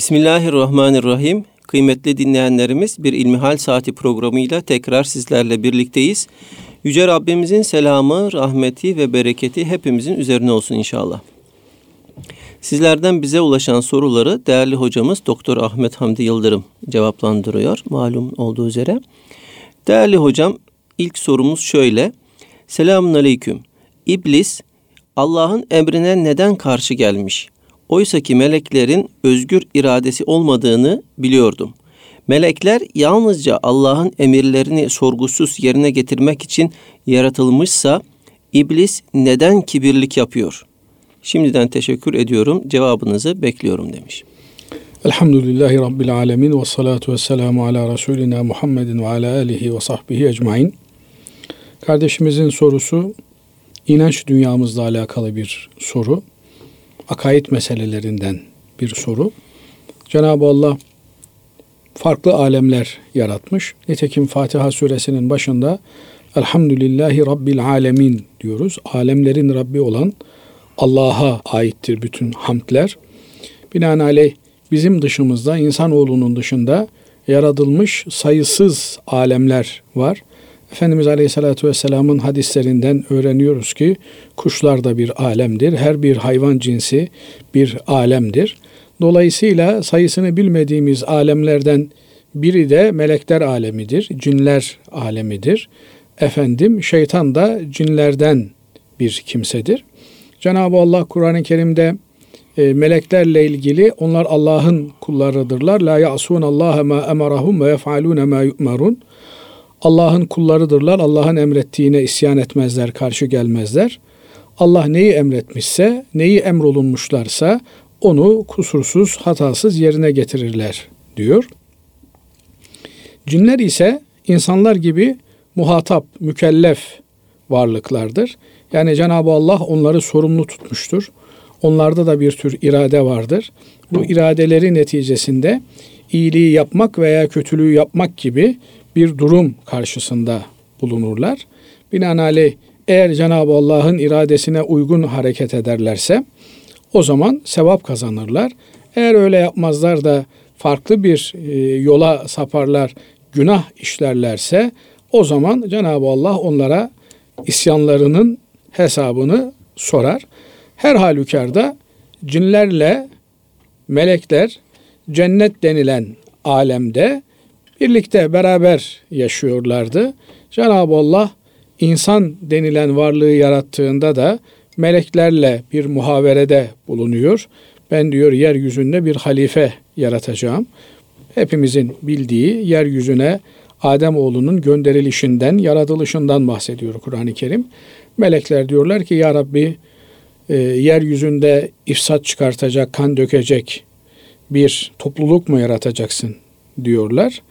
Bismillahirrahmanirrahim. Kıymetli dinleyenlerimiz bir İlmihal Saati programıyla tekrar sizlerle birlikteyiz. Yüce Rabbimizin selamı, rahmeti ve bereketi hepimizin üzerine olsun inşallah. Sizlerden bize ulaşan soruları değerli hocamız Doktor Ahmet Hamdi Yıldırım cevaplandırıyor malum olduğu üzere. Değerli hocam ilk sorumuz şöyle. Selamun Aleyküm. İblis Allah'ın emrine neden karşı gelmiş? Oysa ki meleklerin özgür iradesi olmadığını biliyordum. Melekler yalnızca Allah'ın emirlerini sorgusuz yerine getirmek için yaratılmışsa iblis neden kibirlik yapıyor? Şimdiden teşekkür ediyorum. Cevabınızı bekliyorum demiş. Elhamdülillahi Rabbil Alemin ve salatu ve selamu ala Resulina Muhammedin ve ala alihi ve sahbihi ecmain. Kardeşimizin sorusu inanç dünyamızla alakalı bir soru. Akaid meselelerinden bir soru. Cenab-ı Allah farklı alemler yaratmış. Nitekim Fatiha suresinin başında Elhamdülillahi Rabbil Alemin diyoruz. Alemlerin Rabbi olan Allah'a aittir bütün hamdler. Binaenaleyh bizim dışımızda, insanoğlunun dışında yaratılmış sayısız alemler var. Efendimiz Aleyhisselatü Vesselam'ın hadislerinden öğreniyoruz ki kuşlar da bir alemdir. Her bir hayvan cinsi bir alemdir. Dolayısıyla sayısını bilmediğimiz alemlerden biri de melekler alemidir, cinler alemidir. Efendim şeytan da cinlerden bir kimsedir. Cenab-ı Allah Kur'an-ı Kerim'de e, meleklerle ilgili onlar Allah'ın kullarıdırlar. La ya'sun Allah ma emarahum ve yef'alun ma yu'marun. Allah'ın kullarıdırlar. Allah'ın emrettiğine isyan etmezler, karşı gelmezler. Allah neyi emretmişse, neyi emrolunmuşlarsa onu kusursuz, hatasız yerine getirirler diyor. Cinler ise insanlar gibi muhatap, mükellef varlıklardır. Yani Cenab-ı Allah onları sorumlu tutmuştur. Onlarda da bir tür irade vardır. Bu iradeleri neticesinde iyiliği yapmak veya kötülüğü yapmak gibi bir durum karşısında bulunurlar. Binaenaleyh eğer Cenab-ı Allah'ın iradesine uygun hareket ederlerse o zaman sevap kazanırlar. Eğer öyle yapmazlar da farklı bir e, yola saparlar, günah işlerlerse o zaman Cenab-ı Allah onlara isyanlarının hesabını sorar. Her halükarda cinlerle melekler cennet denilen alemde birlikte beraber yaşıyorlardı. Cenab-ı Allah insan denilen varlığı yarattığında da meleklerle bir muhaverede bulunuyor. Ben diyor yeryüzünde bir halife yaratacağım. Hepimizin bildiği yeryüzüne Adem oğlunun gönderilişinden, yaratılışından bahsediyor Kur'an-ı Kerim. Melekler diyorlar ki ya Rabbi e, yeryüzünde ifsat çıkartacak, kan dökecek bir topluluk mu yaratacaksın diyorlar.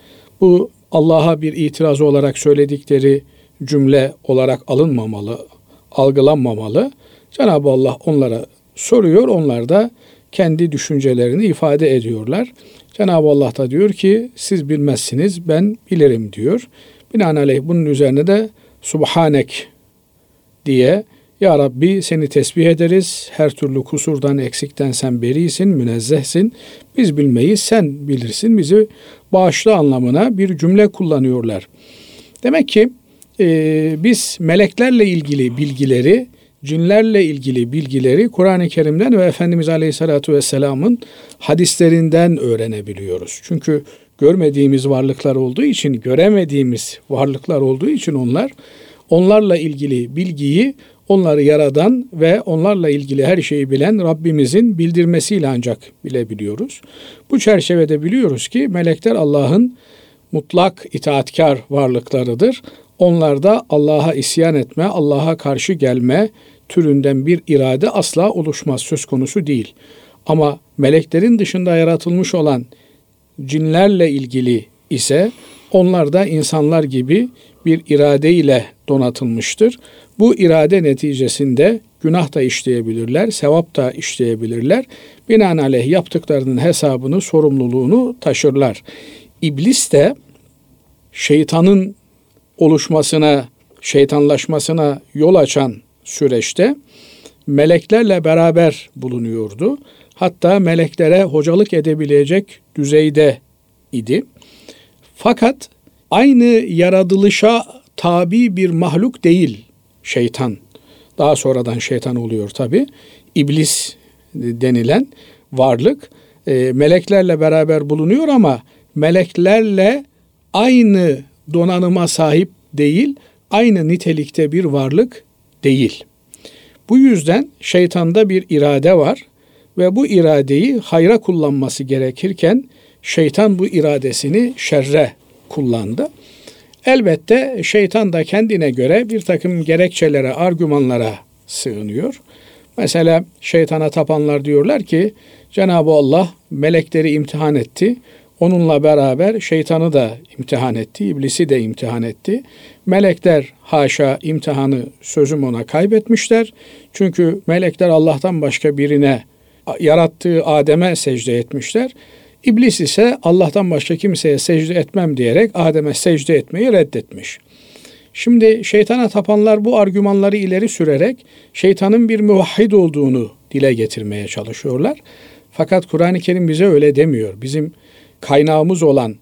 Bu Allah'a bir itiraz olarak söyledikleri cümle olarak alınmamalı, algılanmamalı. Cenab-ı Allah onlara soruyor, onlar da kendi düşüncelerini ifade ediyorlar. Cenab-ı Allah da diyor ki siz bilmezsiniz ben bilirim diyor. Binaenaleyh bunun üzerine de Subhanek diye Ya Rabbi seni tesbih ederiz. Her türlü kusurdan, eksikten sen berisin, münezzehsin. Biz bilmeyi sen bilirsin. Bizi bağışla anlamına bir cümle kullanıyorlar. Demek ki e, biz meleklerle ilgili bilgileri, cinlerle ilgili bilgileri Kur'an-ı Kerim'den ve Efendimiz Aleyhisselatü Vesselam'ın hadislerinden öğrenebiliyoruz. Çünkü görmediğimiz varlıklar olduğu için, göremediğimiz varlıklar olduğu için onlar, onlarla ilgili bilgiyi onları yaradan ve onlarla ilgili her şeyi bilen Rabbimizin bildirmesiyle ancak bilebiliyoruz. Bu çerçevede biliyoruz ki melekler Allah'ın mutlak itaatkar varlıklarıdır. Onlarda Allah'a isyan etme, Allah'a karşı gelme türünden bir irade asla oluşmaz, söz konusu değil. Ama meleklerin dışında yaratılmış olan cinlerle ilgili ise onlar da insanlar gibi bir irade ile donatılmıştır. Bu irade neticesinde günah da işleyebilirler, sevap da işleyebilirler. Binaenaleyh yaptıklarının hesabını, sorumluluğunu taşırlar. İblis de şeytanın oluşmasına, şeytanlaşmasına yol açan süreçte meleklerle beraber bulunuyordu. Hatta meleklere hocalık edebilecek düzeyde idi. Fakat aynı yaratılışa tabi bir mahluk değil şeytan. Daha sonradan şeytan oluyor tabi. İblis denilen varlık e, meleklerle beraber bulunuyor ama meleklerle aynı donanıma sahip değil, aynı nitelikte bir varlık değil. Bu yüzden şeytanda bir irade var ve bu iradeyi hayra kullanması gerekirken şeytan bu iradesini şerre kullandı. Elbette şeytan da kendine göre bir takım gerekçelere, argümanlara sığınıyor. Mesela şeytana tapanlar diyorlar ki Cenab-ı Allah melekleri imtihan etti. Onunla beraber şeytanı da imtihan etti, iblisi de imtihan etti. Melekler haşa imtihanı sözüm ona kaybetmişler. Çünkü melekler Allah'tan başka birine yarattığı Adem'e secde etmişler. İblis ise Allah'tan başka kimseye secde etmem diyerek Adem'e secde etmeyi reddetmiş. Şimdi şeytana tapanlar bu argümanları ileri sürerek şeytanın bir muvahhid olduğunu dile getirmeye çalışıyorlar. Fakat Kur'an-ı Kerim bize öyle demiyor. Bizim kaynağımız olan,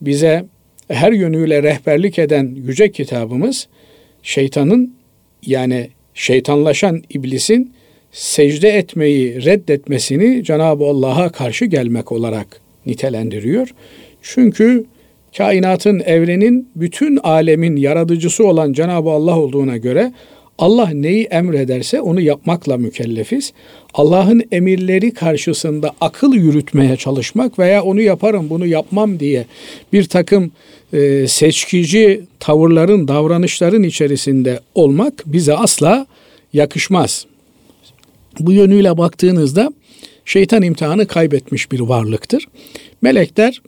bize her yönüyle rehberlik eden yüce kitabımız şeytanın yani şeytanlaşan iblisin secde etmeyi reddetmesini Cenab-ı Allah'a karşı gelmek olarak nitelendiriyor. Çünkü kainatın, evrenin, bütün alemin yaratıcısı olan Cenab-ı Allah olduğuna göre Allah neyi emrederse onu yapmakla mükellefiz. Allah'ın emirleri karşısında akıl yürütmeye çalışmak veya onu yaparım bunu yapmam diye bir takım e, seçkici tavırların, davranışların içerisinde olmak bize asla yakışmaz. Bu yönüyle baktığınızda şeytan imtihanı kaybetmiş bir varlıktır. Melekler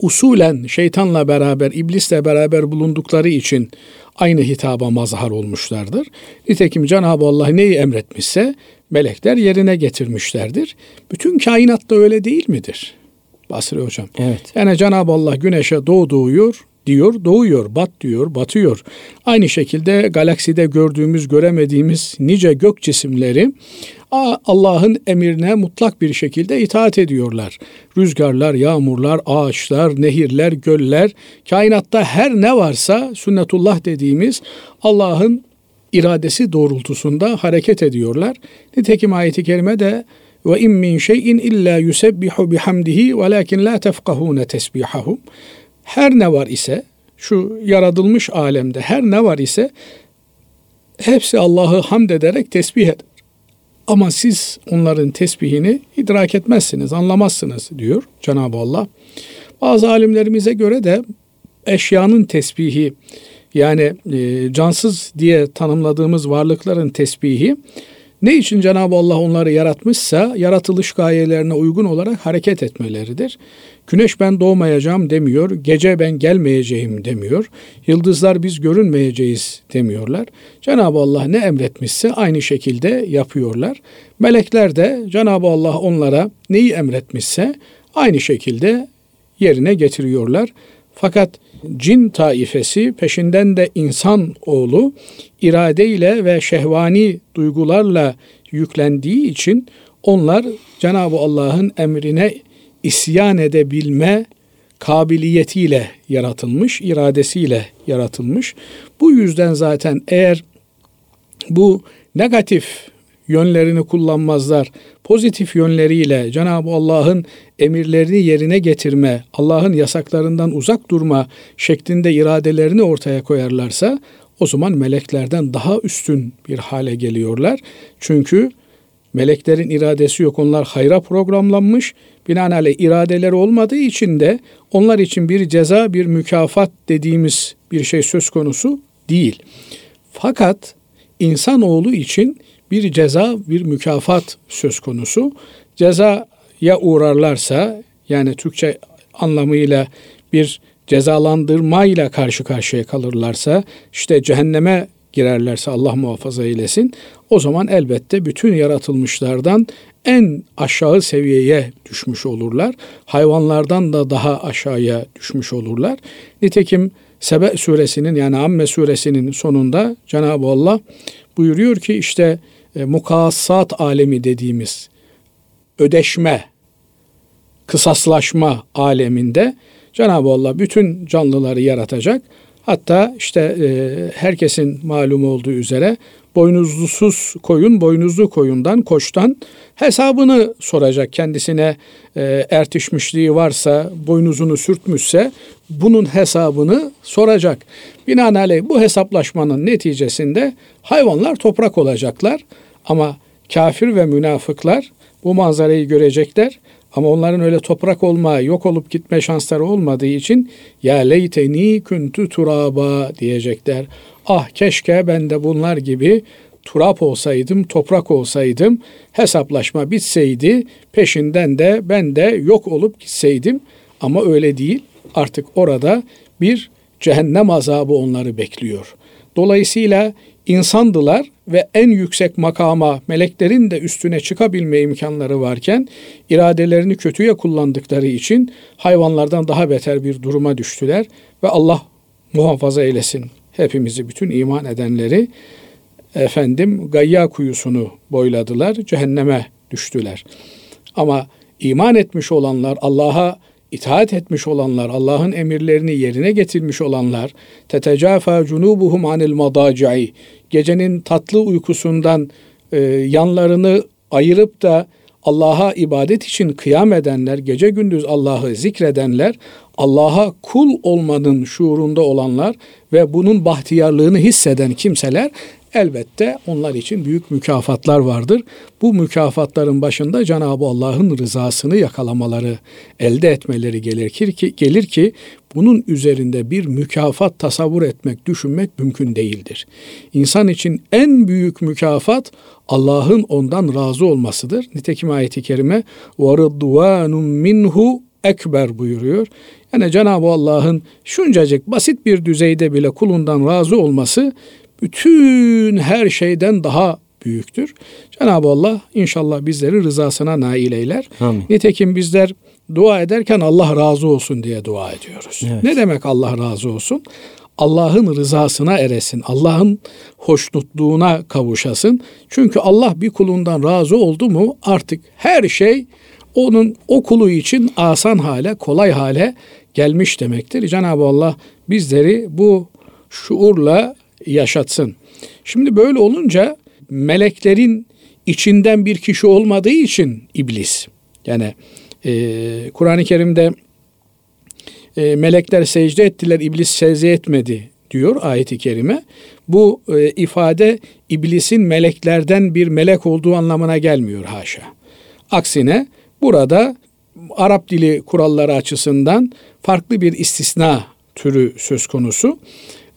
usulen şeytanla beraber, iblisle beraber bulundukları için aynı hitaba mazhar olmuşlardır. Nitekim Cenab-ı Allah neyi emretmişse melekler yerine getirmişlerdir. Bütün kainat da öyle değil midir? Basri Hocam. Evet. Yani Cenab-ı Allah güneşe doğu doğuyor, diyor, doğuyor, bat diyor, batıyor. Aynı şekilde galakside gördüğümüz, göremediğimiz nice gök cisimleri Allah'ın emrine mutlak bir şekilde itaat ediyorlar. Rüzgarlar, yağmurlar, ağaçlar, nehirler, göller, kainatta her ne varsa sünnetullah dediğimiz Allah'ın iradesi doğrultusunda hareket ediyorlar. Nitekim ayeti kerime de ve in min şeyin illa yusebbihu bihamdihi velakin la tefkahune tesbihahum. Her ne var ise şu yaratılmış alemde her ne var ise hepsi Allah'ı hamd ederek tesbih eder. Ama siz onların tesbihini idrak etmezsiniz, anlamazsınız diyor Cenab-ı Allah. Bazı alimlerimize göre de eşyanın tesbihi yani e, cansız diye tanımladığımız varlıkların tesbihi ne için Cenab-ı Allah onları yaratmışsa yaratılış gayelerine uygun olarak hareket etmeleridir. Güneş ben doğmayacağım demiyor, gece ben gelmeyeceğim demiyor, yıldızlar biz görünmeyeceğiz demiyorlar. Cenab-ı Allah ne emretmişse aynı şekilde yapıyorlar. Melekler de Cenab-ı Allah onlara neyi emretmişse aynı şekilde yerine getiriyorlar. Fakat cin taifesi peşinden de insan oğlu iradeyle ve şehvani duygularla yüklendiği için onlar Cenab-ı Allah'ın emrine isyan edebilme kabiliyetiyle yaratılmış, iradesiyle yaratılmış. Bu yüzden zaten eğer bu negatif yönlerini kullanmazlar. Pozitif yönleriyle Cenab-ı Allah'ın emirlerini yerine getirme, Allah'ın yasaklarından uzak durma şeklinde iradelerini ortaya koyarlarsa o zaman meleklerden daha üstün bir hale geliyorlar. Çünkü meleklerin iradesi yok. Onlar hayra programlanmış. Binaenaleyh iradeleri olmadığı için de onlar için bir ceza, bir mükafat dediğimiz bir şey söz konusu değil. Fakat insanoğlu için bir ceza, bir mükafat söz konusu. Cezaya uğrarlarsa yani Türkçe anlamıyla bir cezalandırmayla karşı karşıya kalırlarsa işte cehenneme girerlerse Allah muhafaza eylesin. O zaman elbette bütün yaratılmışlardan en aşağı seviyeye düşmüş olurlar. Hayvanlardan da daha aşağıya düşmüş olurlar. Nitekim Sebe suresinin yani Amme suresinin sonunda Cenab-ı Allah buyuruyor ki işte e, mukassat alemi dediğimiz ödeşme, kısaslaşma aleminde Cenab-ı Allah bütün canlıları yaratacak. Hatta işte e, herkesin malum olduğu üzere boynuzlusuz koyun, boynuzlu koyundan, koçtan hesabını soracak. Kendisine e, ertişmişliği varsa, boynuzunu sürtmüşse bunun hesabını soracak. Binaenaleyh bu hesaplaşmanın neticesinde hayvanlar toprak olacaklar. Ama kafir ve münafıklar bu manzarayı görecekler. Ama onların öyle toprak olma, yok olup gitme şansları olmadığı için ya leyteni kuntu turaba diyecekler. Ah keşke ben de bunlar gibi turap olsaydım, toprak olsaydım, hesaplaşma bitseydi, peşinden de ben de yok olup gitseydim. Ama öyle değil. Artık orada bir cehennem azabı onları bekliyor. Dolayısıyla insandılar ve en yüksek makama meleklerin de üstüne çıkabilme imkanları varken iradelerini kötüye kullandıkları için hayvanlardan daha beter bir duruma düştüler ve Allah muhafaza eylesin hepimizi bütün iman edenleri efendim gayya kuyusunu boyladılar, cehenneme düştüler. Ama iman etmiş olanlar, Allah'a itaat etmiş olanlar, Allah'ın emirlerini yerine getirmiş olanlar, tetecafa cunubuhum anil madaci'i, gecenin tatlı uykusundan e, yanlarını ayırıp da Allah'a ibadet için kıyam edenler, gece gündüz Allah'ı zikredenler, Allah'a kul olmanın şuurunda olanlar ve bunun bahtiyarlığını hisseden kimseler elbette onlar için büyük mükafatlar vardır. Bu mükafatların başında Cenab-ı Allah'ın rızasını yakalamaları, elde etmeleri gelir ki, gelir ki bunun üzerinde bir mükafat tasavvur etmek, düşünmek mümkün değildir. İnsan için en büyük mükafat Allah'ın ondan razı olmasıdır. Nitekim ayeti kerime وَرِضْوَانٌ minhu ekber buyuruyor. Yani Cenab-ı Allah'ın şuncacık basit bir düzeyde bile kulundan razı olması bütün her şeyden daha büyüktür. Cenab-ı Allah inşallah bizleri rızasına nail eyler. Amin. Nitekim bizler dua ederken Allah razı olsun diye dua ediyoruz. Evet. Ne demek Allah razı olsun? Allah'ın rızasına eresin. Allah'ın hoşnutluğuna kavuşasın. Çünkü Allah bir kulundan razı oldu mu artık her şey onun o kulu için asan hale, kolay hale gelmiş demektir. Cenab-ı Allah bizleri bu şuurla yaşatsın. Şimdi böyle olunca meleklerin içinden bir kişi olmadığı için iblis. Yani e, Kur'an-ı Kerim'de e, melekler secde ettiler, iblis secde etmedi diyor ayeti kerime. Bu e, ifade iblisin meleklerden bir melek olduğu anlamına gelmiyor haşa. Aksine burada Arap dili kuralları açısından farklı bir istisna türü söz konusu.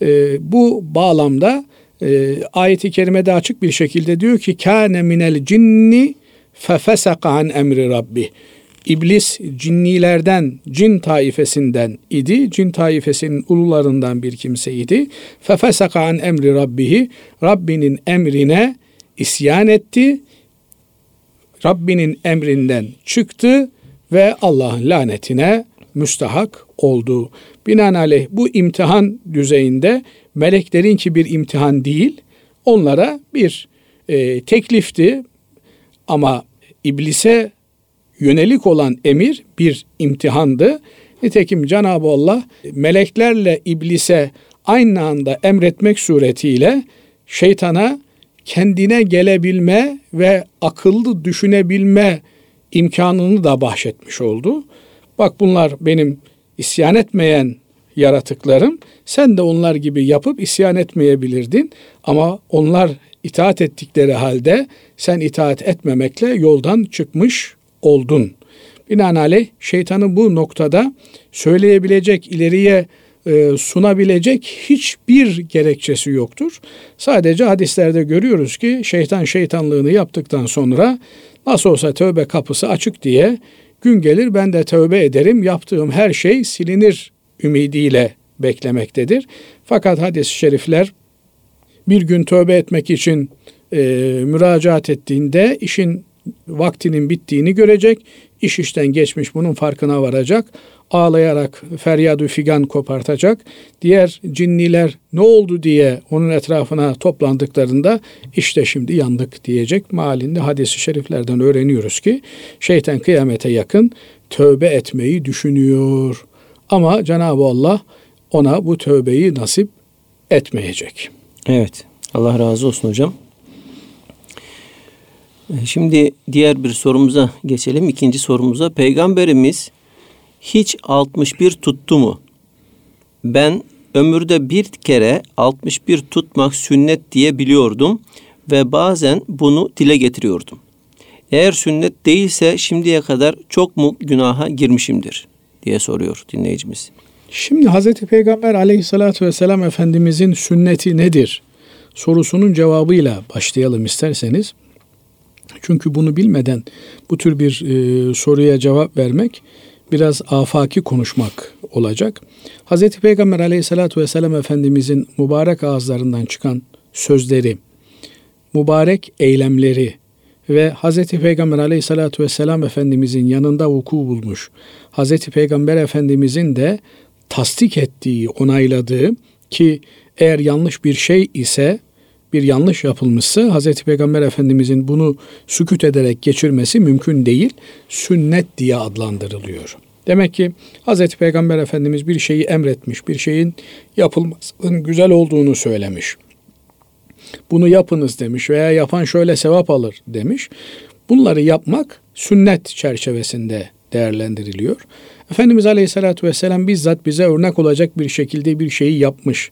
E, bu bağlamda e, ayeti kerimede açık bir şekilde diyor ki kâne minel cinni fefesaka an emri rabbi. İblis cinnilerden, cin taifesinden idi. Cin taifesinin ulularından bir kimseydi. Fefesaka an emri rabbihi. Rabbinin emrine isyan etti. Rabbinin emrinden çıktı ve Allah'ın lanetine müstahak oldu. Binaenaleyh bu imtihan düzeyinde meleklerin ki bir imtihan değil, onlara bir e, teklifti ama iblise yönelik olan emir bir imtihandı. Nitekim Cenab-ı Allah meleklerle iblise aynı anda emretmek suretiyle şeytana kendine gelebilme ve akıllı düşünebilme imkanını da bahşetmiş oldu. Bak bunlar benim isyan etmeyen yaratıklarım. Sen de onlar gibi yapıp isyan etmeyebilirdin. Ama onlar itaat ettikleri halde sen itaat etmemekle yoldan çıkmış oldun. Binaenaleyh şeytanın bu noktada söyleyebilecek, ileriye e, sunabilecek hiçbir gerekçesi yoktur. Sadece hadislerde görüyoruz ki şeytan şeytanlığını yaptıktan sonra nasıl olsa tövbe kapısı açık diye gün gelir ben de tövbe ederim yaptığım her şey silinir ümidiyle beklemektedir. Fakat hadis-i şerifler bir gün tövbe etmek için e, müracaat ettiğinde işin vaktinin bittiğini görecek. İş işten geçmiş bunun farkına varacak. Ağlayarak feryadu figan kopartacak. Diğer cinniler ne oldu diye onun etrafına toplandıklarında işte şimdi yandık diyecek. Malinde hadisi şeriflerden öğreniyoruz ki şeytan kıyamete yakın tövbe etmeyi düşünüyor. Ama Cenab-ı Allah ona bu tövbeyi nasip etmeyecek. Evet. Allah razı olsun hocam. Ee, şimdi diğer bir sorumuza geçelim. İkinci sorumuza. Peygamberimiz hiç 61 tuttu mu? Ben ömürde bir kere 61 tutmak sünnet diye biliyordum ve bazen bunu dile getiriyordum. Eğer sünnet değilse şimdiye kadar çok mu günaha girmişimdir diye soruyor dinleyicimiz. Şimdi Hazreti Peygamber aleyhissalatü vesselam Efendimizin sünneti nedir? Sorusunun cevabıyla başlayalım isterseniz. Çünkü bunu bilmeden bu tür bir e, soruya cevap vermek biraz afaki konuşmak olacak. Hazreti Peygamber aleyhissalatü vesselam Efendimizin mübarek ağızlarından çıkan sözleri, mübarek eylemleri ve Hazreti Peygamber aleyhissalatü vesselam Efendimizin yanında vuku bulmuş, Hazreti Peygamber Efendimizin de tasdik ettiği, onayladığı ki eğer yanlış bir şey ise bir yanlış yapılmışsa Hazreti Peygamber Efendimizin bunu sükut ederek geçirmesi mümkün değil. Sünnet diye adlandırılıyor. Demek ki Hazreti Peygamber Efendimiz bir şeyi emretmiş, bir şeyin yapılmasının güzel olduğunu söylemiş. Bunu yapınız demiş veya yapan şöyle sevap alır demiş. Bunları yapmak sünnet çerçevesinde değerlendiriliyor. Efendimiz Aleyhisselatü Vesselam bizzat bize örnek olacak bir şekilde bir şeyi yapmış,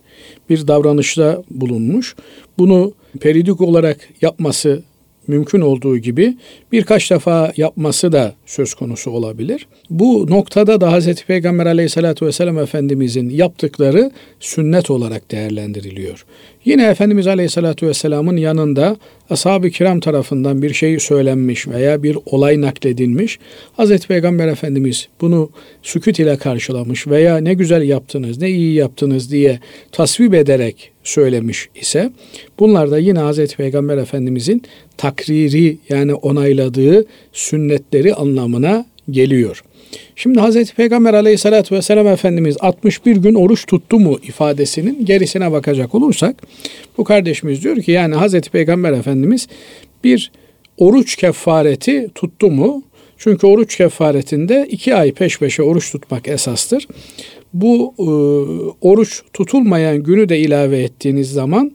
bir davranışta bulunmuş. Bunu peridik olarak yapması mümkün olduğu gibi birkaç defa yapması da söz konusu olabilir. Bu noktada da Hz. Peygamber aleyhissalatü vesselam Efendimizin yaptıkları sünnet olarak değerlendiriliyor. Yine Efendimiz aleyhissalatü vesselamın yanında ashab-ı kiram tarafından bir şey söylenmiş veya bir olay nakledilmiş. Hz. Peygamber Efendimiz bunu sükut ile karşılamış veya ne güzel yaptınız, ne iyi yaptınız diye tasvip ederek söylemiş ise bunlar da yine Hz. Peygamber Efendimizin takriri yani onayladığı sünnetleri anlamına geliyor. Şimdi Hz. Peygamber aleyhissalatü vesselam Efendimiz 61 gün oruç tuttu mu ifadesinin gerisine bakacak olursak bu kardeşimiz diyor ki yani Hz. Peygamber Efendimiz bir oruç kefareti tuttu mu? Çünkü oruç kefaretinde iki ay peş peşe oruç tutmak esastır. Bu e, oruç tutulmayan günü de ilave ettiğiniz zaman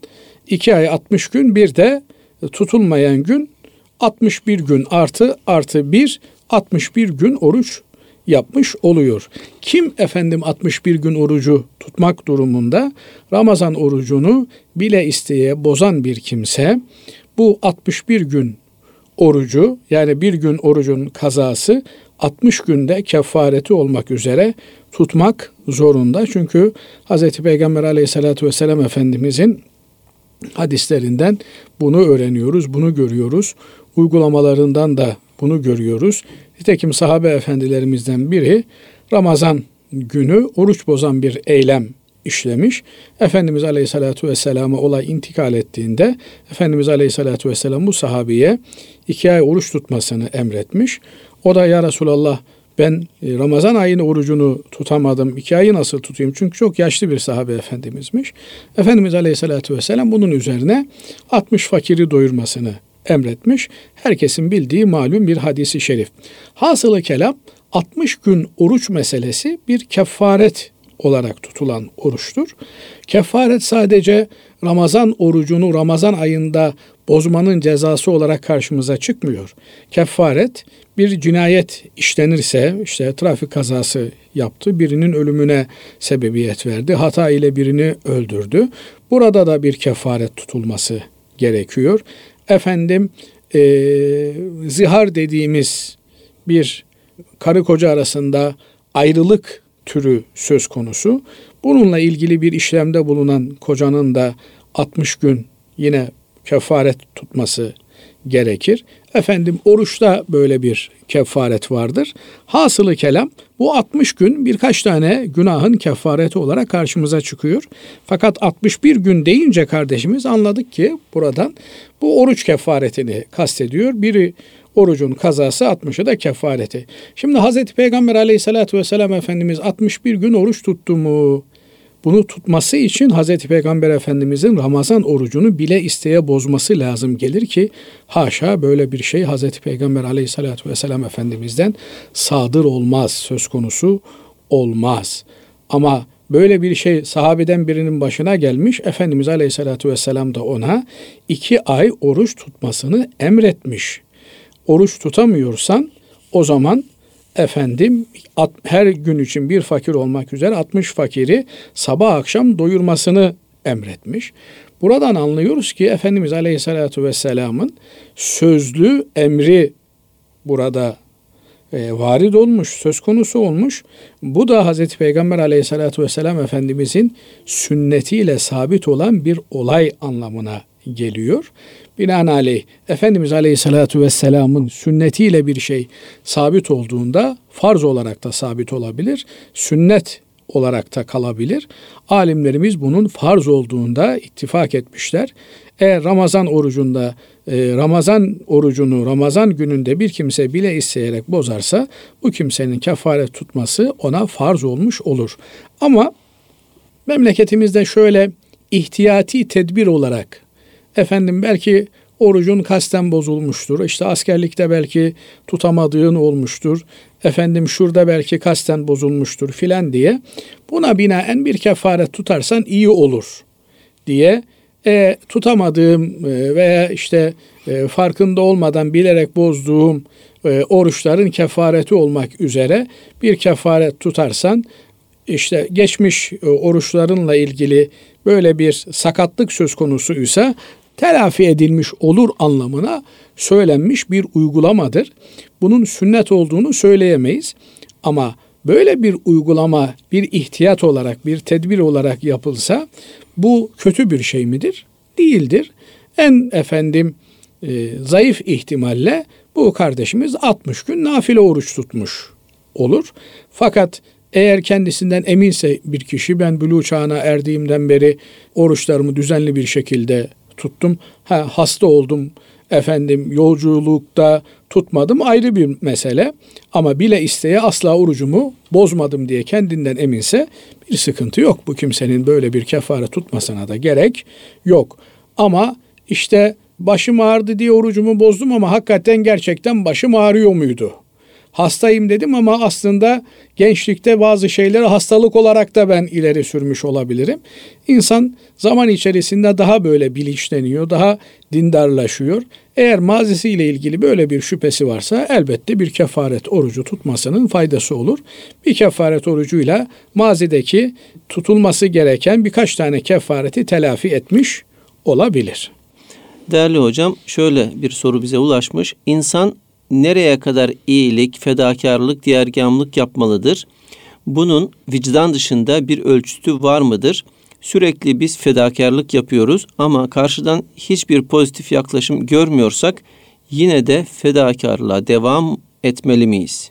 iki ay 60 gün bir de tutulmayan gün 61 gün artı artı bir 61 gün oruç yapmış oluyor. Kim efendim 61 gün orucu tutmak durumunda Ramazan orucunu bile isteye bozan bir kimse bu 61 gün orucu yani bir gün orucun kazası 60 günde kefareti olmak üzere tutmak zorunda. Çünkü Hz. Peygamber aleyhissalatü vesselam Efendimizin hadislerinden bunu öğreniyoruz, bunu görüyoruz. Uygulamalarından da bunu görüyoruz. Nitekim sahabe efendilerimizden biri Ramazan günü oruç bozan bir eylem işlemiş. Efendimiz Aleyhisselatü Vesselam'a olay intikal ettiğinde Efendimiz Aleyhisselatü Vesselam bu sahabiye iki ay oruç tutmasını emretmiş. O da ya Resulallah ben e, Ramazan ayının orucunu tutamadım. iki ayı nasıl tutayım? Çünkü çok yaşlı bir sahabe efendimizmiş. Efendimiz Aleyhisselatü Vesselam bunun üzerine 60 fakiri doyurmasını emretmiş. Herkesin bildiği malum bir hadisi şerif. Hasılı kelam 60 gün oruç meselesi bir kefaret olarak tutulan oruçtur. Kefaret sadece Ramazan orucunu Ramazan ayında bozmanın cezası olarak karşımıza çıkmıyor. Kefaret bir cinayet işlenirse işte trafik kazası yaptı, birinin ölümüne sebebiyet verdi, hata ile birini öldürdü. Burada da bir kefaret tutulması gerekiyor. Efendim e, zihar dediğimiz bir karı koca arasında ayrılık türü söz konusu. Bununla ilgili bir işlemde bulunan kocanın da 60 gün yine kefaret tutması gerekir. Efendim oruçta böyle bir kefaret vardır. Hasılı kelam bu 60 gün birkaç tane günahın kefareti olarak karşımıza çıkıyor. Fakat 61 gün deyince kardeşimiz anladık ki buradan bu oruç kefaretini kastediyor. Biri Orucun kazası 60'ı da kefareti. Şimdi Hazreti Peygamber aleyhissalatü vesselam Efendimiz 61 gün oruç tuttu mu? Bunu tutması için Hazreti Peygamber Efendimizin Ramazan orucunu bile isteye bozması lazım gelir ki haşa böyle bir şey Hazreti Peygamber Aleyhisselatü Vesselam Efendimiz'den sadır olmaz, söz konusu olmaz. Ama böyle bir şey sahabeden birinin başına gelmiş. Efendimiz Aleyhisselatü Vesselam da ona iki ay oruç tutmasını emretmiş. Oruç tutamıyorsan o zaman efendim her gün için bir fakir olmak üzere 60 fakiri sabah akşam doyurmasını emretmiş. Buradan anlıyoruz ki Efendimiz Aleyhisselatü Vesselam'ın sözlü emri burada e, varid olmuş, söz konusu olmuş. Bu da Hazreti Peygamber Aleyhisselatü Vesselam Efendimizin sünnetiyle sabit olan bir olay anlamına geliyor. Binaenaleyh Efendimiz Aleyhisselatü Vesselam'ın sünnetiyle bir şey sabit olduğunda farz olarak da sabit olabilir. Sünnet olarak da kalabilir. Alimlerimiz bunun farz olduğunda ittifak etmişler. Eğer Ramazan orucunda e, Ramazan orucunu Ramazan gününde bir kimse bile isteyerek bozarsa bu kimsenin kefaret tutması ona farz olmuş olur. Ama memleketimizde şöyle ihtiyati tedbir olarak Efendim belki orucun kasten bozulmuştur. İşte askerlikte belki tutamadığın olmuştur. Efendim şurada belki kasten bozulmuştur filan diye. Buna binaen bir kefaret tutarsan iyi olur diye e, tutamadığım e, veya işte e, farkında olmadan bilerek bozduğum e, oruçların kefareti olmak üzere bir kefaret tutarsan işte geçmiş e, oruçlarınla ilgili böyle bir sakatlık söz konusuysa telafi edilmiş olur anlamına söylenmiş bir uygulamadır. Bunun sünnet olduğunu söyleyemeyiz. Ama böyle bir uygulama bir ihtiyat olarak, bir tedbir olarak yapılsa bu kötü bir şey midir? Değildir. En efendim e, zayıf ihtimalle bu kardeşimiz 60 gün nafile oruç tutmuş olur. Fakat eğer kendisinden eminse bir kişi ben bülü çağına erdiğimden beri oruçlarımı düzenli bir şekilde tuttum. Ha, hasta oldum efendim yolculukta tutmadım ayrı bir mesele. Ama bile isteye asla orucumu bozmadım diye kendinden eminse bir sıkıntı yok. Bu kimsenin böyle bir kefare tutmasına da gerek yok. Ama işte başım ağrıdı diye orucumu bozdum ama hakikaten gerçekten başım ağrıyor muydu? Hastayım dedim ama aslında gençlikte bazı şeyleri hastalık olarak da ben ileri sürmüş olabilirim. İnsan zaman içerisinde daha böyle bilinçleniyor, daha dindarlaşıyor. Eğer mazisiyle ilgili böyle bir şüphesi varsa elbette bir kefaret orucu tutmasının faydası olur. Bir kefaret orucuyla mazideki tutulması gereken birkaç tane kefareti telafi etmiş olabilir. Değerli hocam şöyle bir soru bize ulaşmış. İnsan nereye kadar iyilik, fedakarlık, diğergamlık yapmalıdır? Bunun vicdan dışında bir ölçütü var mıdır? Sürekli biz fedakarlık yapıyoruz ama karşıdan hiçbir pozitif yaklaşım görmüyorsak yine de fedakarlığa devam etmeli miyiz?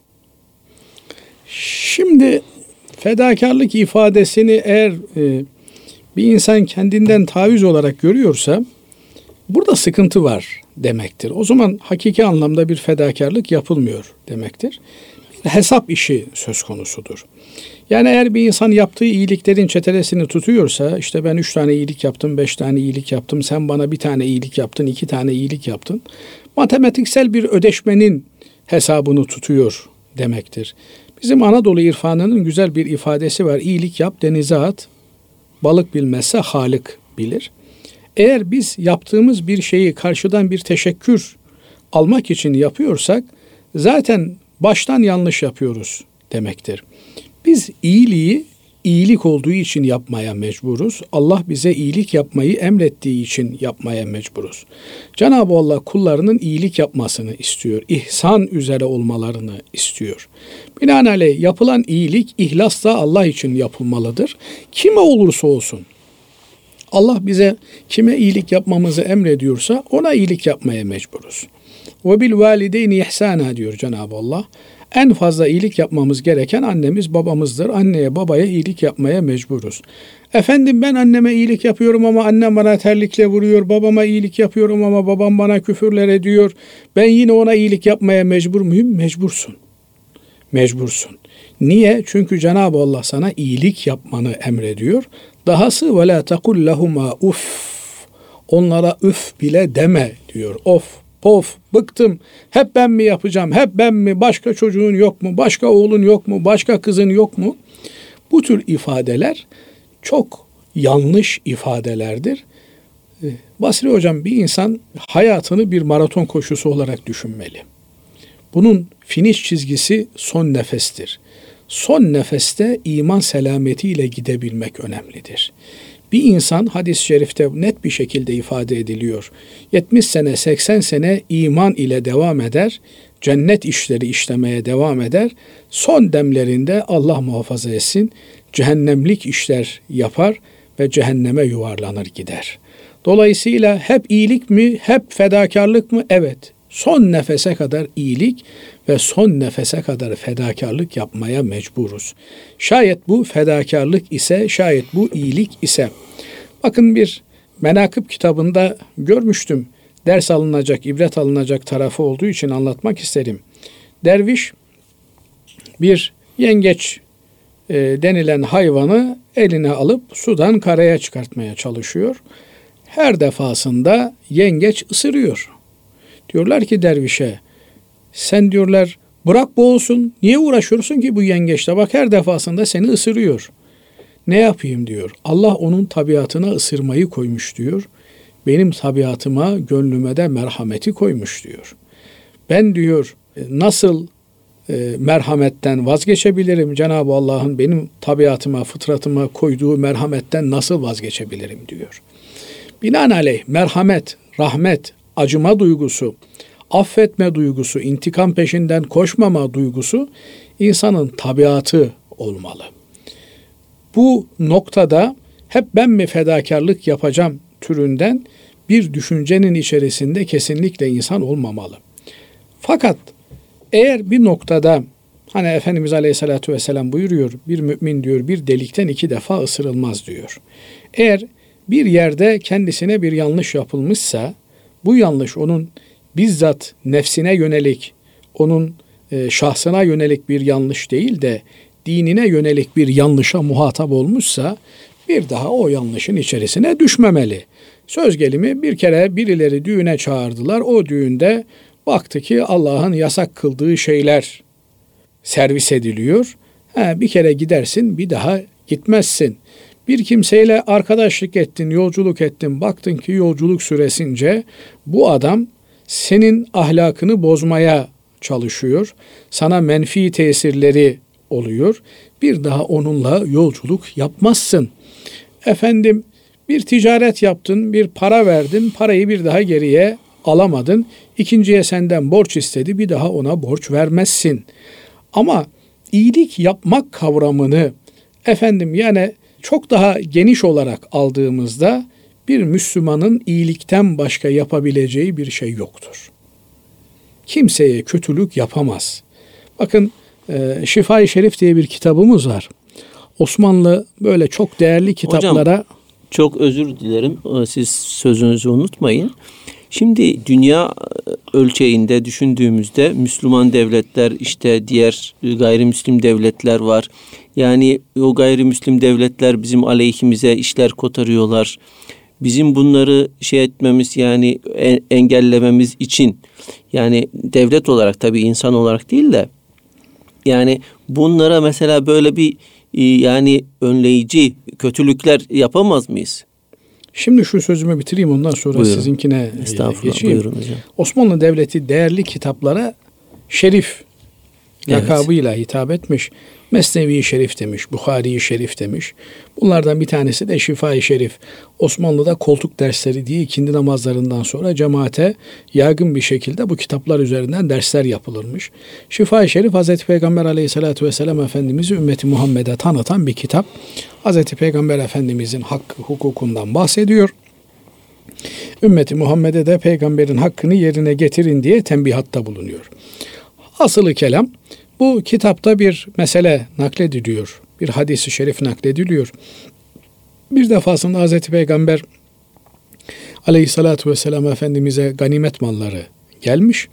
Şimdi fedakarlık ifadesini eğer e, bir insan kendinden taviz olarak görüyorsa burada sıkıntı var demektir. O zaman hakiki anlamda bir fedakarlık yapılmıyor demektir. Hesap işi söz konusudur. Yani eğer bir insan yaptığı iyiliklerin çetelesini tutuyorsa işte ben üç tane iyilik yaptım, beş tane iyilik yaptım, sen bana bir tane iyilik yaptın, iki tane iyilik yaptın. Matematiksel bir ödeşmenin hesabını tutuyor demektir. Bizim Anadolu irfanının güzel bir ifadesi var. İyilik yap denize at, balık bilmezse Halık bilir. Eğer biz yaptığımız bir şeyi karşıdan bir teşekkür almak için yapıyorsak zaten baştan yanlış yapıyoruz demektir. Biz iyiliği iyilik olduğu için yapmaya mecburuz. Allah bize iyilik yapmayı emrettiği için yapmaya mecburuz. Cenab-ı Allah kullarının iyilik yapmasını istiyor. İhsan üzere olmalarını istiyor. Binaenaleyh yapılan iyilik ihlasla Allah için yapılmalıdır. Kime olursa olsun. Allah bize kime iyilik yapmamızı emrediyorsa ona iyilik yapmaya mecburuz. Ve bil valideyni ihsana diyor Cenab-ı Allah. En fazla iyilik yapmamız gereken annemiz babamızdır. Anneye babaya iyilik yapmaya mecburuz. Efendim ben anneme iyilik yapıyorum ama annem bana terlikle vuruyor. Babama iyilik yapıyorum ama babam bana küfürler ediyor. Ben yine ona iyilik yapmaya mecbur muyum? Mecbursun. Mecbursun. Niye? Çünkü Cenab-ı Allah sana iyilik yapmanı emrediyor. Dahası ve la tekul lehuma uff. Onlara üf bile deme diyor. Of, pof, bıktım. Hep ben mi yapacağım? Hep ben mi? Başka çocuğun yok mu? Başka oğlun yok mu? Başka kızın yok mu? Bu tür ifadeler çok yanlış ifadelerdir. Ee, Basri hocam bir insan hayatını bir maraton koşusu olarak düşünmeli. Bunun finish çizgisi son nefestir. Son nefeste iman selametiyle gidebilmek önemlidir. Bir insan hadis-i şerifte net bir şekilde ifade ediliyor. 70 sene 80 sene iman ile devam eder, cennet işleri işlemeye devam eder. Son demlerinde Allah muhafaza etsin cehennemlik işler yapar ve cehenneme yuvarlanır gider. Dolayısıyla hep iyilik mi, hep fedakarlık mı? Evet. Son nefese kadar iyilik ve son nefese kadar fedakarlık yapmaya mecburuz. Şayet bu fedakarlık ise, şayet bu iyilik ise. Bakın bir menakıb kitabında görmüştüm. Ders alınacak, ibret alınacak tarafı olduğu için anlatmak isterim. Derviş bir yengeç e, denilen hayvanı eline alıp sudan karaya çıkartmaya çalışıyor. Her defasında yengeç ısırıyor. Diyorlar ki dervişe sen diyorlar bırak boğulsun niye uğraşıyorsun ki bu yengeçle bak her defasında seni ısırıyor. Ne yapayım diyor. Allah onun tabiatına ısırmayı koymuş diyor. Benim tabiatıma, gönlüme de merhameti koymuş diyor. Ben diyor nasıl e, merhametten vazgeçebilirim? Cenab-ı Allah'ın benim tabiatıma, fıtratıma koyduğu merhametten nasıl vazgeçebilirim diyor. Binaenaleyh merhamet, rahmet, acıma duygusu, affetme duygusu, intikam peşinden koşmama duygusu insanın tabiatı olmalı. Bu noktada hep ben mi fedakarlık yapacağım türünden bir düşüncenin içerisinde kesinlikle insan olmamalı. Fakat eğer bir noktada hani Efendimiz Aleyhisselatü Vesselam buyuruyor bir mümin diyor bir delikten iki defa ısırılmaz diyor. Eğer bir yerde kendisine bir yanlış yapılmışsa bu yanlış onun bizzat nefsine yönelik, onun e, şahsına yönelik bir yanlış değil de dinine yönelik bir yanlışa muhatap olmuşsa bir daha o yanlışın içerisine düşmemeli. Söz gelimi bir kere birileri düğüne çağırdılar. O düğünde Baktı ki Allah'ın yasak kıldığı şeyler servis ediliyor. Ha, bir kere gidersin bir daha gitmezsin. Bir kimseyle arkadaşlık ettin, yolculuk ettin. Baktın ki yolculuk süresince bu adam senin ahlakını bozmaya çalışıyor. Sana menfi tesirleri oluyor. Bir daha onunla yolculuk yapmazsın. Efendim bir ticaret yaptın, bir para verdin, parayı bir daha geriye alamadın. İkinciye senden borç istedi bir daha ona borç vermezsin. Ama iyilik yapmak kavramını efendim yani çok daha geniş olarak aldığımızda bir Müslümanın iyilikten başka yapabileceği bir şey yoktur. Kimseye kötülük yapamaz. Bakın e, Şifa-i Şerif diye bir kitabımız var. Osmanlı böyle çok değerli kitaplara... Hocam, çok özür dilerim. Siz sözünüzü unutmayın. Şimdi dünya e, ölçeğinde düşündüğümüzde Müslüman devletler işte diğer gayrimüslim devletler var. Yani o gayrimüslim devletler bizim aleyhimize işler kotarıyorlar. Bizim bunları şey etmemiz yani engellememiz için yani devlet olarak tabii insan olarak değil de yani bunlara mesela böyle bir e, yani önleyici kötülükler yapamaz mıyız? Şimdi şu sözümü bitireyim ondan sonra buyurun. sizinkine e, geçeyim. Buyurun hocam. Osmanlı Devleti değerli kitaplara şerif evet. lakabıyla hitap etmiş. Mesnevi Şerif demiş, Bukhari Şerif demiş. Bunlardan bir tanesi de Şifa-i Şerif. Osmanlı'da koltuk dersleri diye ikindi namazlarından sonra cemaate yaygın bir şekilde bu kitaplar üzerinden dersler yapılırmış. Şifa-i Şerif Hazreti Peygamber Aleyhisselatü Vesselam Efendimiz'i ümmeti Muhammed'e tanıtan bir kitap. Hazreti Peygamber Efendimiz'in hakkı hukukundan bahsediyor. Ümmeti Muhammed'e de peygamberin hakkını yerine getirin diye tembihatta bulunuyor. Asılı kelam Bu kitapta bir mesele naklediliyor. Bir hadisi şerif naklediliyor. Bir defasında Hazreti Peygamber aleyhissalatu vesselam Efendimiz'e ganimet malları gelmiş.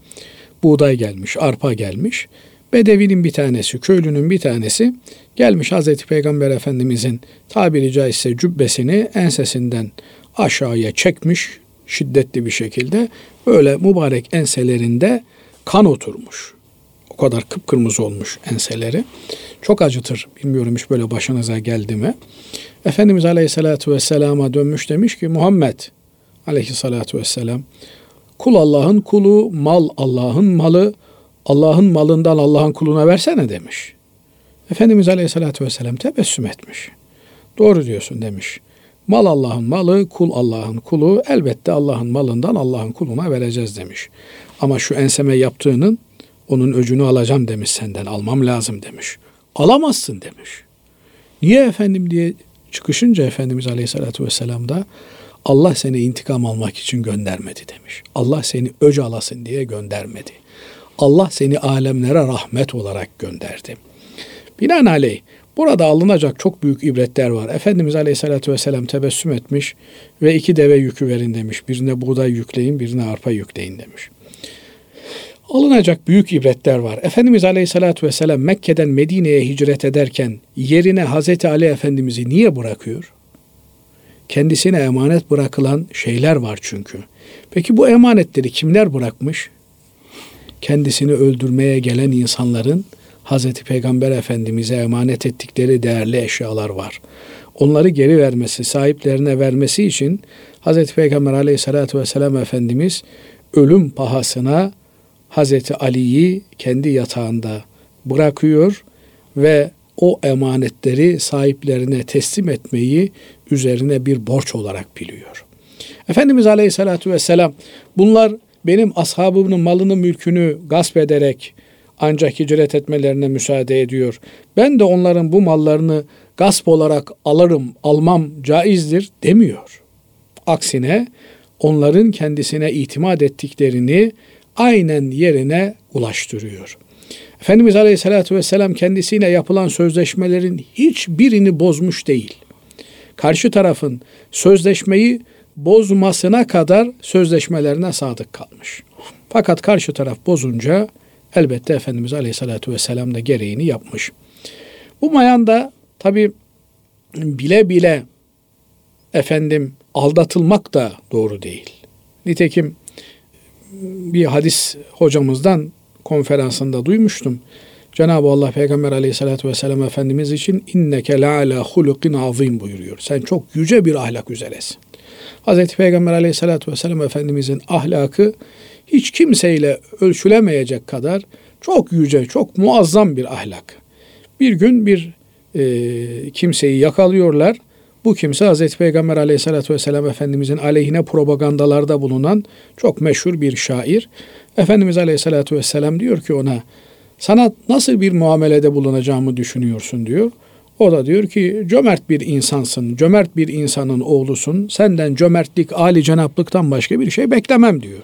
Buğday gelmiş, arpa gelmiş. Bedevinin bir tanesi, köylünün bir tanesi gelmiş Hazreti Peygamber Efendimizin tabiri caizse cübbesini ensesinden aşağıya çekmiş şiddetli bir şekilde. Böyle mübarek enselerinde kan oturmuş. Kadar kıpkırmızı olmuş enseleri. Çok acıtır. Bilmiyorum hiç böyle başınıza geldi mi? Efendimiz Aleyhisselatü Vesselam'a dönmüş demiş ki Muhammed Aleyhisselatü Vesselam kul Allah'ın kulu, mal Allah'ın malı, Allah'ın malından Allah'ın kuluna versene demiş. Efendimiz Aleyhisselatü Vesselam tebessüm etmiş. Doğru diyorsun demiş. Mal Allah'ın malı, kul Allah'ın kulu. Elbette Allah'ın malından Allah'ın kuluna vereceğiz demiş. Ama şu enseme yaptığının onun öcünü alacağım demiş senden. Almam lazım demiş. Alamazsın demiş. Niye efendim diye çıkışınca Efendimiz Aleyhisselatü Vesselam da Allah seni intikam almak için göndermedi demiş. Allah seni öc alasın diye göndermedi. Allah seni alemlere rahmet olarak gönderdi. Binaenaleyh burada alınacak çok büyük ibretler var. Efendimiz Aleyhisselatü Vesselam tebessüm etmiş ve iki deve yükü verin demiş. Birine buğday yükleyin, birine arpa yükleyin demiş. Alınacak büyük ibretler var. Efendimiz Aleyhisselatü Vesselam Mekke'den Medine'ye hicret ederken yerine Hazreti Ali Efendimiz'i niye bırakıyor? Kendisine emanet bırakılan şeyler var çünkü. Peki bu emanetleri kimler bırakmış? Kendisini öldürmeye gelen insanların Hazreti Peygamber Efendimiz'e emanet ettikleri değerli eşyalar var. Onları geri vermesi, sahiplerine vermesi için Hazreti Peygamber Aleyhisselatü Vesselam Efendimiz ölüm pahasına Hazreti Ali'yi kendi yatağında bırakıyor ve o emanetleri sahiplerine teslim etmeyi üzerine bir borç olarak biliyor. Efendimiz Aleyhisselatü Vesselam bunlar benim ashabımın malını mülkünü gasp ederek ancak hicret etmelerine müsaade ediyor. Ben de onların bu mallarını gasp olarak alırım, almam caizdir demiyor. Aksine onların kendisine itimat ettiklerini aynen yerine ulaştırıyor. Efendimiz Aleyhisselatü Vesselam kendisiyle yapılan sözleşmelerin hiçbirini bozmuş değil. Karşı tarafın sözleşmeyi bozmasına kadar sözleşmelerine sadık kalmış. Fakat karşı taraf bozunca elbette Efendimiz Aleyhisselatü Vesselam da gereğini yapmış. Bu mayan da tabi bile bile efendim aldatılmak da doğru değil. Nitekim bir hadis hocamızdan konferansında duymuştum. Cenab-ı Allah Peygamber aleyhissalatü vesselam Efendimiz için inneke la ala hulukin azim buyuruyor. Sen çok yüce bir ahlak üzeresin. Hazreti Peygamber aleyhissalatü vesselam Efendimizin ahlakı hiç kimseyle ölçülemeyecek kadar çok yüce, çok muazzam bir ahlak. Bir gün bir e, kimseyi yakalıyorlar. Bu kimse Hazreti Peygamber aleyhissalatü vesselam Efendimizin aleyhine propagandalarda bulunan çok meşhur bir şair. Efendimiz aleyhissalatü vesselam diyor ki ona sana nasıl bir muamelede bulunacağımı düşünüyorsun diyor. O da diyor ki cömert bir insansın, cömert bir insanın oğlusun. Senden cömertlik, âli cenaplıktan başka bir şey beklemem diyor.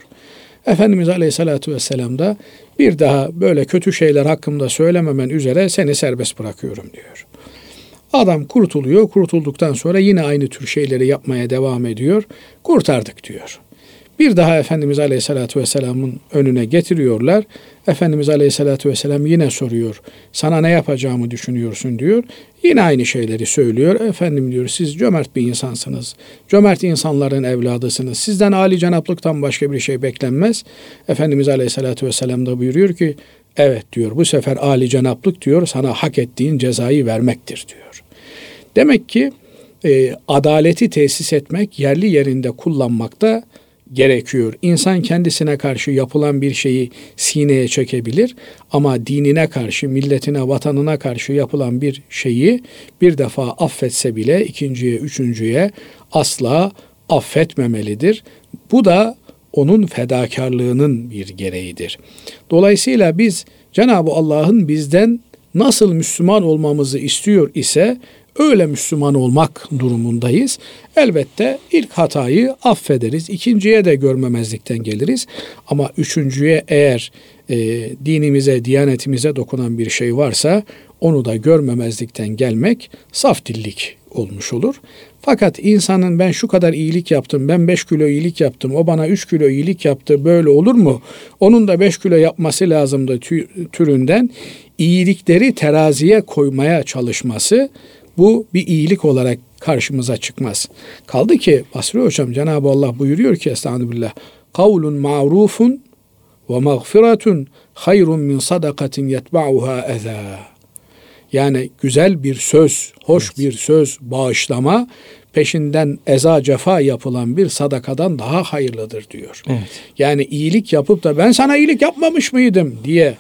Efendimiz Aleyhisselatü Vesselam da bir daha böyle kötü şeyler hakkımda söylememen üzere seni serbest bırakıyorum diyor. Adam kurtuluyor. Kurtulduktan sonra yine aynı tür şeyleri yapmaya devam ediyor. Kurtardık diyor. Bir daha Efendimiz Aleyhisselatü Vesselam'ın önüne getiriyorlar. Efendimiz Aleyhisselatü Vesselam yine soruyor. Sana ne yapacağımı düşünüyorsun diyor. Yine aynı şeyleri söylüyor. Efendim diyor siz cömert bir insansınız. Cömert insanların evladısınız. Sizden âli cenaplıktan başka bir şey beklenmez. Efendimiz Aleyhisselatü Vesselam da buyuruyor ki evet diyor bu sefer âli cenaplık diyor sana hak ettiğin cezayı vermektir diyor. Demek ki e, adaleti tesis etmek, yerli yerinde kullanmakta gerekiyor. İnsan kendisine karşı yapılan bir şeyi sineye çekebilir ama dinine karşı, milletine, vatanına karşı yapılan bir şeyi bir defa affetse bile ikinciye, üçüncüye asla affetmemelidir. Bu da onun fedakarlığının bir gereğidir. Dolayısıyla biz Cenab-ı Allah'ın bizden nasıl Müslüman olmamızı istiyor ise öyle Müslüman olmak durumundayız. Elbette ilk hatayı affederiz. ikinciye de görmemezlikten geliriz. Ama üçüncüye eğer e, dinimize, diyanetimize dokunan bir şey varsa onu da görmemezlikten gelmek saf dillik olmuş olur. Fakat insanın ben şu kadar iyilik yaptım, ben 5 kilo iyilik yaptım, o bana 3 kilo iyilik yaptı, böyle olur mu? Onun da 5 kilo yapması lazımdı türünden iyilikleri teraziye koymaya çalışması bu bir iyilik olarak karşımıza çıkmaz. Kaldı ki Basri Hocam Cenab-ı Allah buyuruyor ki Estağfirullah kavlun ma'rufun ve mağfiratun hayrun min sadakatin yetba'uha eza. Yani güzel bir söz, hoş evet. bir söz, bağışlama peşinden eza cefa yapılan bir sadakadan daha hayırlıdır diyor. Evet. Yani iyilik yapıp da ben sana iyilik yapmamış mıydım diye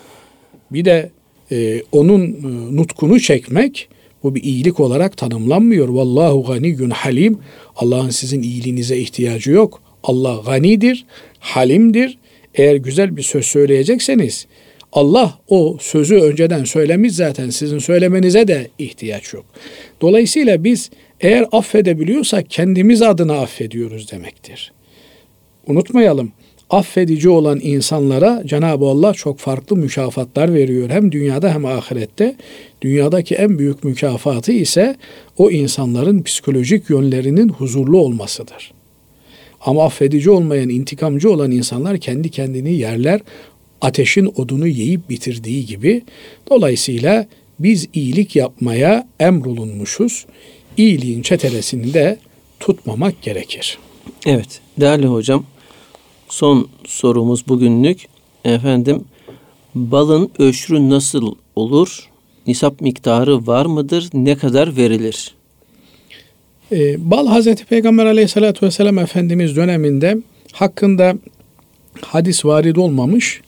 bir de e, onun e, nutkunu çekmek bu bir iyilik olarak tanımlanmıyor. Vallahu ganiyyun halim. Allah'ın sizin iyiliğinize ihtiyacı yok. Allah ganidir, halimdir. Eğer güzel bir söz söyleyecekseniz Allah o sözü önceden söylemiş zaten sizin söylemenize de ihtiyaç yok. Dolayısıyla biz eğer affedebiliyorsak kendimiz adına affediyoruz demektir. Unutmayalım affedici olan insanlara Cenab-ı Allah çok farklı mükafatlar veriyor. Hem dünyada hem ahirette. Dünyadaki en büyük mükafatı ise o insanların psikolojik yönlerinin huzurlu olmasıdır. Ama affedici olmayan, intikamcı olan insanlar kendi kendini yerler, ateşin odunu yiyip bitirdiği gibi. Dolayısıyla biz iyilik yapmaya emrolunmuşuz. İyiliğin çetelesini de tutmamak gerekir. Evet değerli hocam son sorumuz bugünlük. Efendim balın öşrü nasıl olur? Nisap miktarı var mıdır? Ne kadar verilir? Ee, bal Hazreti Peygamber aleyhissalatü vesselam Efendimiz döneminde hakkında hadis varid olmamış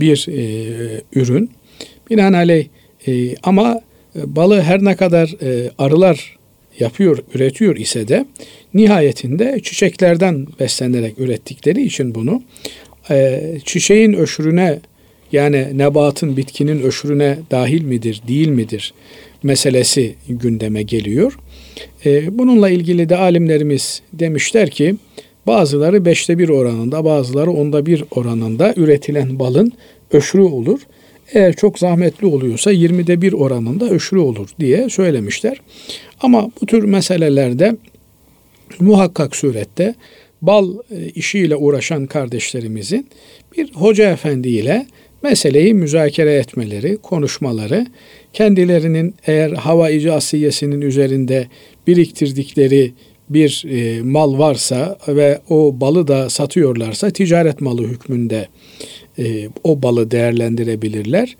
bir e, ürün. Binaenaleyh e, ama balı her ne kadar e, arılar yapıyor, üretiyor ise de nihayetinde çiçeklerden beslenerek ürettikleri için bunu e, çiçeğin öşürüne yani nebatın, bitkinin öşürüne dahil midir, değil midir meselesi gündeme geliyor. E, bununla ilgili de alimlerimiz demişler ki bazıları beşte bir oranında, bazıları onda bir oranında üretilen balın öşrü olur. Eğer çok zahmetli oluyorsa 20'de bir oranında öşrü olur diye söylemişler. Ama bu tür meselelerde muhakkak surette bal e, işiyle uğraşan kardeşlerimizin bir hoca efendi ile meseleyi müzakere etmeleri, konuşmaları, kendilerinin eğer hava asiyesinin üzerinde biriktirdikleri bir e, mal varsa ve o balı da satıyorlarsa ticaret malı hükmünde e, o balı değerlendirebilirler.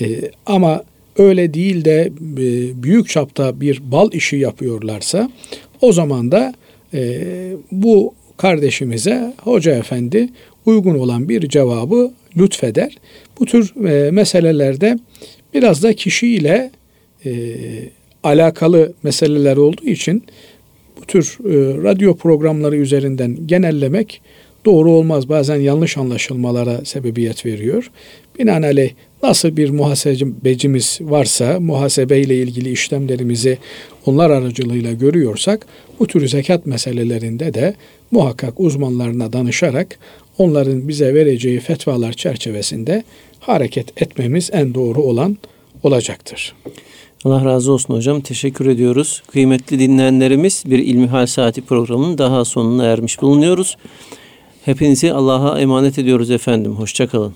E, ama öyle değil de e, büyük çapta bir bal işi yapıyorlarsa o zaman da e, bu kardeşimize hoca efendi uygun olan bir cevabı lütfeder. Bu tür e, meselelerde biraz da kişiyle e, alakalı meseleler olduğu için tür e, radyo programları üzerinden genellemek doğru olmaz. Bazen yanlış anlaşılmalara sebebiyet veriyor. Binaenaleyh nasıl bir muhasebecimiz varsa muhasebeyle ilgili işlemlerimizi onlar aracılığıyla görüyorsak bu tür zekat meselelerinde de muhakkak uzmanlarına danışarak onların bize vereceği fetvalar çerçevesinde hareket etmemiz en doğru olan olacaktır. Allah razı olsun hocam. Teşekkür ediyoruz. Kıymetli dinleyenlerimiz bir İlmihal Saati programının daha sonuna ermiş bulunuyoruz. Hepinizi Allah'a emanet ediyoruz efendim. Hoşçakalın.